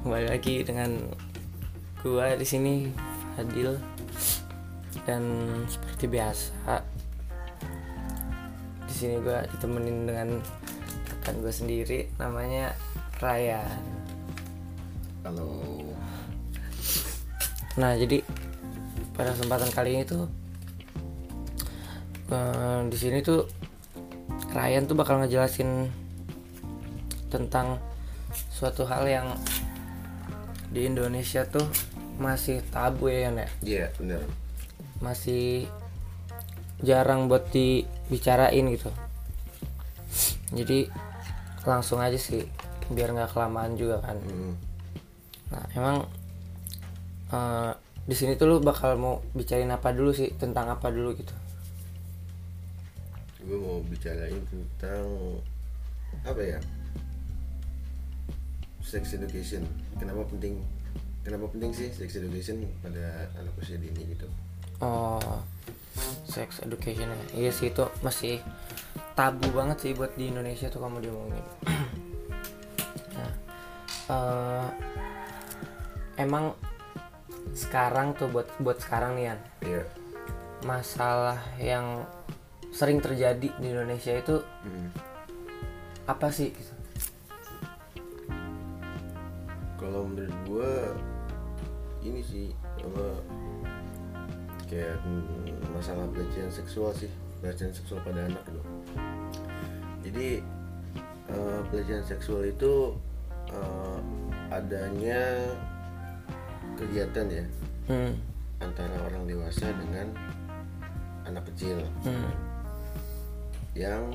kembali lagi dengan gua di sini Fadil dan seperti biasa di sini gua ditemenin dengan rekan gua sendiri namanya Ryan. Halo. Nah jadi pada kesempatan kali ini tuh eh, di sini tuh Ryan tuh bakal ngejelasin tentang suatu hal yang di Indonesia tuh masih tabu ya Yan, ya Iya, benar. masih jarang buat dibicarain gitu jadi langsung aja sih biar nggak kelamaan juga kan Hmm. nah emang eh, di sini tuh lu bakal mau bicarain apa dulu sih tentang apa dulu gitu Gue mau bicarain tentang apa ya? Sex education. Kenapa penting? Kenapa penting sih sex education pada anak usia dini gitu? oh sex education ya iya sih itu masih tabu banget sih buat di Indonesia tuh kamu diomongin nah eh, emang sekarang tuh buat buat sekarang nih Yan Iya. masalah yang sering terjadi di Indonesia itu Hmm. apa sih gitu? Kalau menurut gue ini sih apa kayak masalah pelecehan seksual sih pelecehan seksual pada anak gitu. Jadi eh, pelecehan seksual itu eh, adanya kegiatan ya Hmm, antara orang dewasa dengan anak kecil. Hmm, yang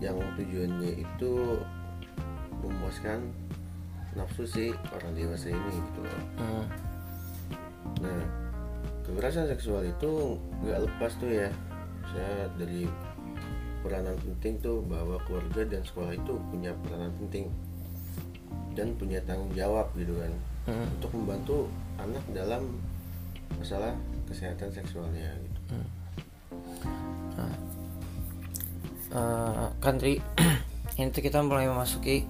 yang tujuannya itu memuaskan nafsu si orang dewasa ini gitu loh. hmm, Nah, kekerasan seksual itu nggak lepas tuh ya. Saya dari peranan penting tuh bahwa keluarga dan sekolah itu punya peranan penting dan punya tanggung jawab gitu kan hmm. untuk membantu anak dalam masalah kesehatan seksualnya gitu. Eh, kan Tri ini tuh kita mulai memasuki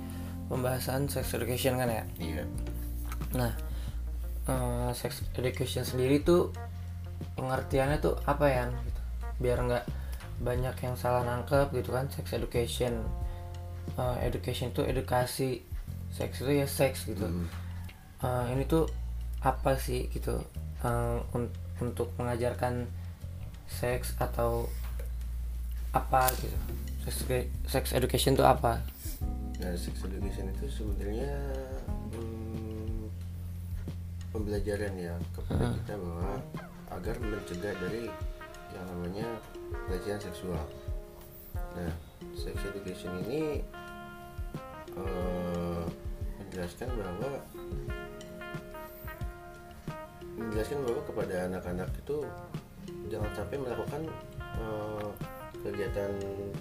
pembahasan sex education kan ya? Iya. nah eh, sex education sendiri tuh pengertiannya tuh apa ya gitu? Biar nggak banyak yang salah nangkep gitu kan sex education. Eh, education itu edukasi seks itu ya seks gitu. Hmm. Eh, ini tuh apa sih gitu? Eh, un- untuk mengajarkan seks atau apa gitu? Sex, sex education tuh apa Nah, sex education itu sebenarnya hmm, pembelajaran ya kepada kita bahwa agar mencegah dari yang namanya pelecehan seksual. Nah, sex education ini eh, menjelaskan bahwa menjelaskan bahwa kepada anak-anak itu jangan sampai melakukan eh, kegiatan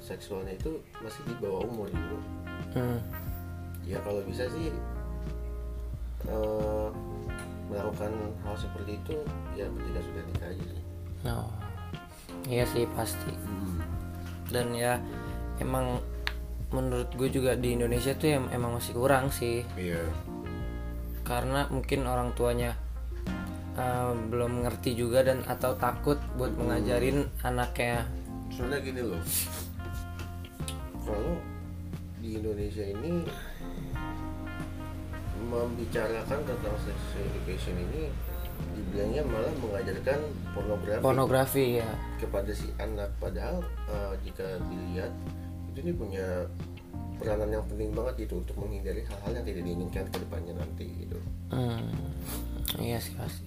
seksualnya itu masih di bawah umur gitu hmm. ya kalau bisa sih eh, melakukan hal seperti itu ya ketika sudah nikah aja sih. Oh, iya sih pasti. Dan ya emang menurut gue juga di Indonesia tuh em- emang masih kurang sih. Iya. Karena mungkin orang tuanya eh, belum ngerti juga dan atau takut buat mengajarin anaknya. Soalnya gini loh. Kalau di Indonesia ini membicarakan tentang sex education ini dibilangnya malah mengajarkan pornografi pornografi ya kepada si anak padahal eh, jika dilihat itu ini punya peranan yang penting banget gitu untuk menghindari hal-hal yang tidak diinginkan ke depannya nanti gitu Hmm, iya sih pasti.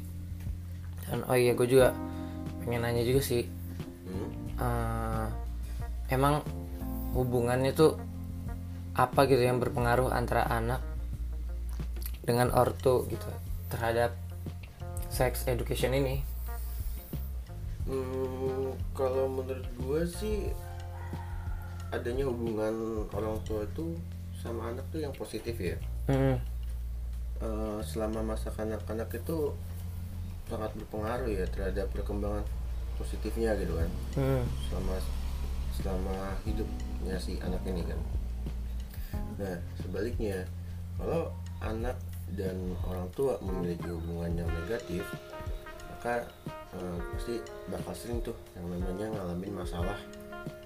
Dan oh iya gue juga pengen nanya juga sih. Hmm? eh, emang hubungannya tuh apa gitu yang berpengaruh antara anak dengan ortu gitu terhadap sex education ini? Hmm, kalau menurut gue sih adanya hubungan orang tua itu sama anak tuh yang positif ya. Hmm, Eh, selama masa kanak-kanak itu sangat berpengaruh ya terhadap perkembangan positifnya gitu kan. hmm, Selama selama hidupnya si anak ini kan. Nah sebaliknya kalau anak dan orang tua memiliki hubungan yang negatif maka eh, pasti bakal sering tuh yang namanya ngalamin masalah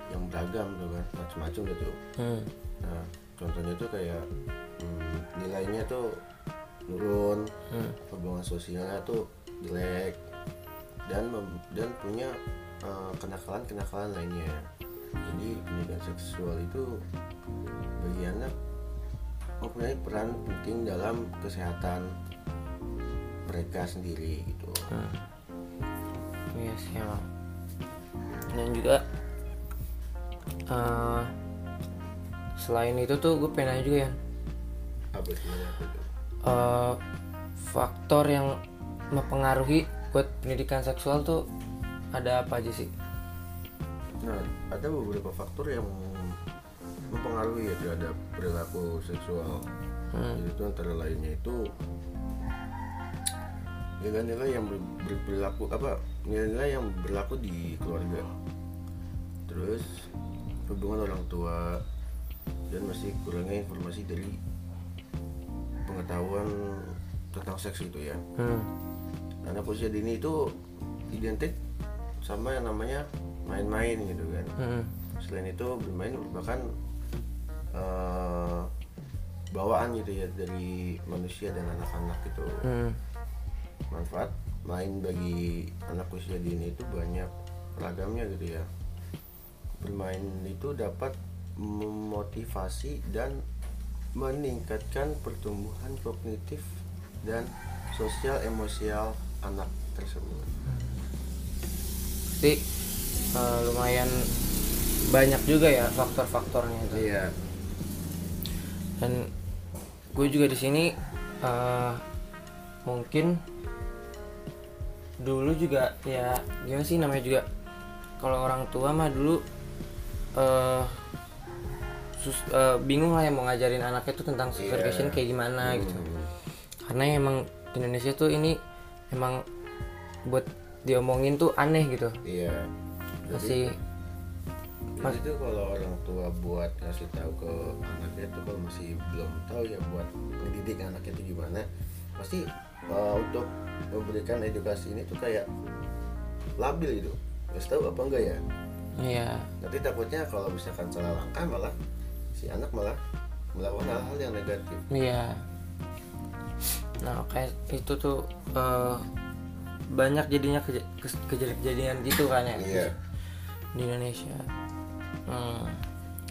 yang beragam tuh kan macam-macam gitu hmm. nah contohnya tuh kayak hmm, nilainya tuh turun Hmm. hubungan sosialnya tuh jelek dan mem- dan punya eh, kenakalan-kenakalan lainnya jadi pendidikan seksual itu bagi anak mempunyai peran penting dalam kesehatan mereka sendiri gitu Hmm. Iya sih emang. Dan juga eh, selain itu tuh gue pengen nanya juga ya apa eh, faktor yang mempengaruhi buat pendidikan seksual tuh ada apa aja sih? Nah ada beberapa faktor yang mempengaruhi ya terhadap perilaku seksual Hmm. Jadi itu antara lainnya itu nilai-nilai yang ber- berperilaku apa nilai-nilai yang berlaku di keluarga terus hubungan orang tua dan masih kurangnya informasi dari pengetahuan tentang seks itu ya Hmm. anak usia dini itu identik sama yang namanya main-main gitu kan Hmm. selain itu bermain merupakan eh, bawaan gitu ya dari manusia dan anak-anak gitu Hmm. manfaat main bagi anak usia dini itu banyak ragamnya gitu ya bermain itu dapat memotivasi dan meningkatkan pertumbuhan kognitif dan sosial emosial anak tersebut Jadi eh, lumayan banyak juga ya faktor-faktornya itu. iya dan gue juga di sini eh, mungkin dulu juga ya gimana sih namanya juga kalau orang tua mah dulu eh sus- eh, bingung lah yang mau ngajarin anaknya tuh tentang Iya. education kayak gimana gitu Hmm. karena emang Indonesia tuh ini emang buat diomongin tuh aneh gitu iya masih Jadi itu kalau orang tua buat ngasih tahu ke anaknya itu kalau masih belum tahu ya buat mendidik anaknya itu gimana pasti uh, untuk memberikan edukasi ini tuh kayak labil gitu. Nggak tahu apa enggak ya? Iya. Nanti takutnya kalau misalkan salah langkah malah si anak malah melakukan hal-hal yang negatif. Iya. Nah kayak itu tuh eh, banyak jadinya keja- kes- kejadian gitu kan ya. Iya di Indonesia. Hmm,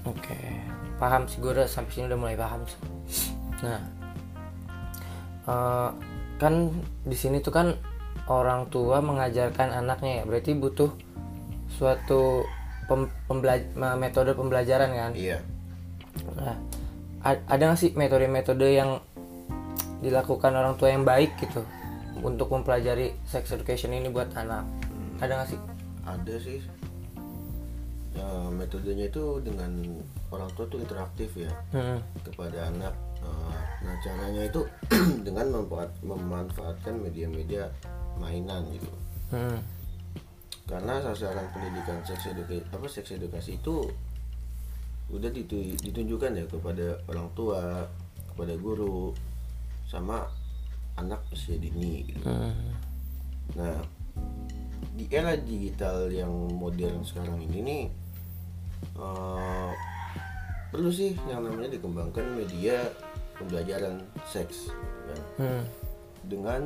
Oke, paham sih gue udah sampai sini udah mulai paham sih. Nah, eh, kan di sini tuh kan orang tua mengajarkan anaknya ya, berarti butuh suatu pem- pembela- metode pembelajaran kan. iya Nah, ada nggak sih metode-metode yang dilakukan orang tua yang baik gitu untuk mempelajari sex education ini buat anak? Ada nggak sih? ada sih ya, metodenya itu dengan orang tua tuh interaktif ya Hmm. kepada anak. Eh, Nah caranya itu dengan membuat- memanfaatkan media-media mainan gitu. Hmm. Karena sasaran pendidikan seks edukasi apa seks edukasi itu udah ditu- ditunjukkan ya kepada orang tua, kepada guru, sama anak usia dini gitu. Hmm. Nah, di era digital yang modern sekarang ini nih eh, perlu sih yang namanya dikembangkan media pembelajaran seks kan? Hmm. dengan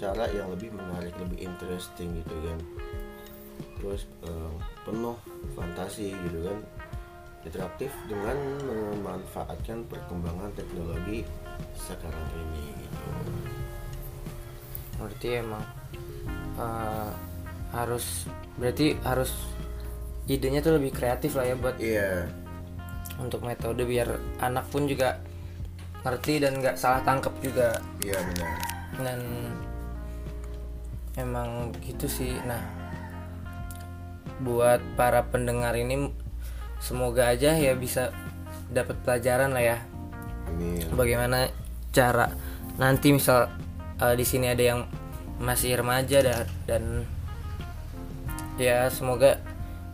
cara yang lebih menarik, lebih interesting gitu kan. Terus eh, penuh fantasi gitu kan. Interaktif dengan memanfaatkan perkembangan teknologi sekarang ini gitu. Berarti emang eh, harus berarti harus idenya tuh lebih kreatif lah ya buat Iya, untuk metode biar anak pun juga ngerti dan nggak salah tangkep juga. iya benar. dan emang gitu sih nah buat para pendengar ini semoga aja ya bisa dapat pelajaran lah ya Amin. bagaimana cara nanti misal eh, di sini ada yang masih remaja dan dan ya semoga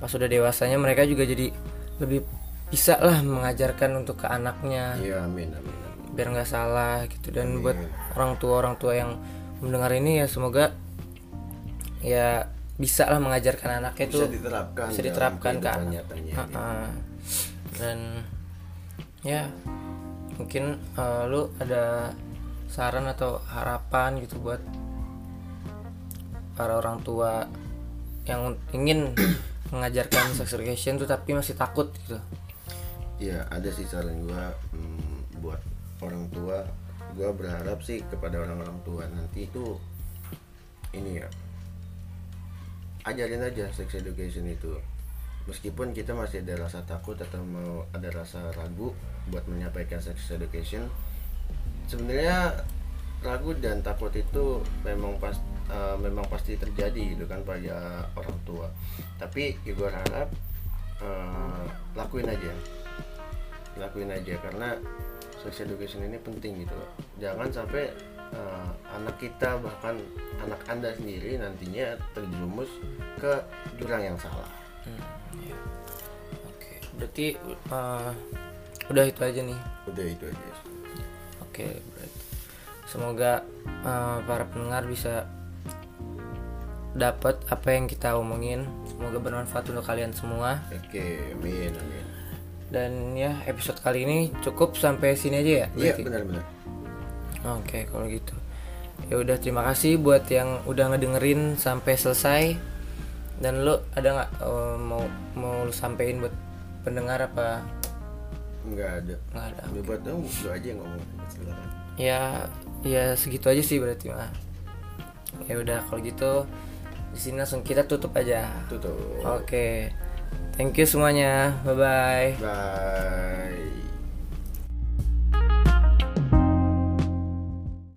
pas sudah dewasanya mereka juga jadi lebih bisa lah mengajarkan untuk ke anaknya. Iya, amin, amin, amin. biar nggak salah gitu. Dan buat orang tua orang tua yang mendengar ini ya semoga ya bisa lah mengajarkan anaknya bisa tuh diterapkan bisa diterapkan ke anak. Ha-ha. dan ya mungkin eh, lu ada saran atau harapan gitu buat para orang tua yang ingin mengajarkan sex education tuh tapi masih takut gitu. Iya ada sih saran gua hmm, buat orang tua. Gua berharap sih kepada orang-orang tua nanti itu ini ya ajarin aja sex education itu. Meskipun kita masih ada rasa takut atau mau ada rasa ragu buat menyampaikan sex education sebenarnya ragu dan takut itu memang pas eh, memang pasti terjadi gitu kan pada orang tua. Tapi ya gue harap eh, lakuin aja. Lakuin aja karena sex education ini penting gitu. Loh. jangan sampai eh, anak kita bahkan anak anda sendiri nantinya terjerumus ke jurang yang salah. Hmm, iya. oke berarti eh, udah itu aja nih? Udah itu aja. Oke, berarti semoga eh, para pendengar bisa dapat apa yang kita omongin. Semoga bermanfaat untuk kalian semua. oke amin amin Dan ya episode kali ini cukup sampai sini aja ya. iya benar-benar Oke, kalau gitu. Ya udah terima kasih buat yang udah ngedengerin sampai selesai. Dan lu ada nggak eh, mau mau lu sampein buat pendengar apa nggak ada nggak ada? Udah buat dong lu aja yang ngomong silakan ya ya segitu aja sih berarti mah ya udah kalau gitu di sini langsung kita tutup aja. Tutup. Oke. Thank you semuanya. Bye bye bye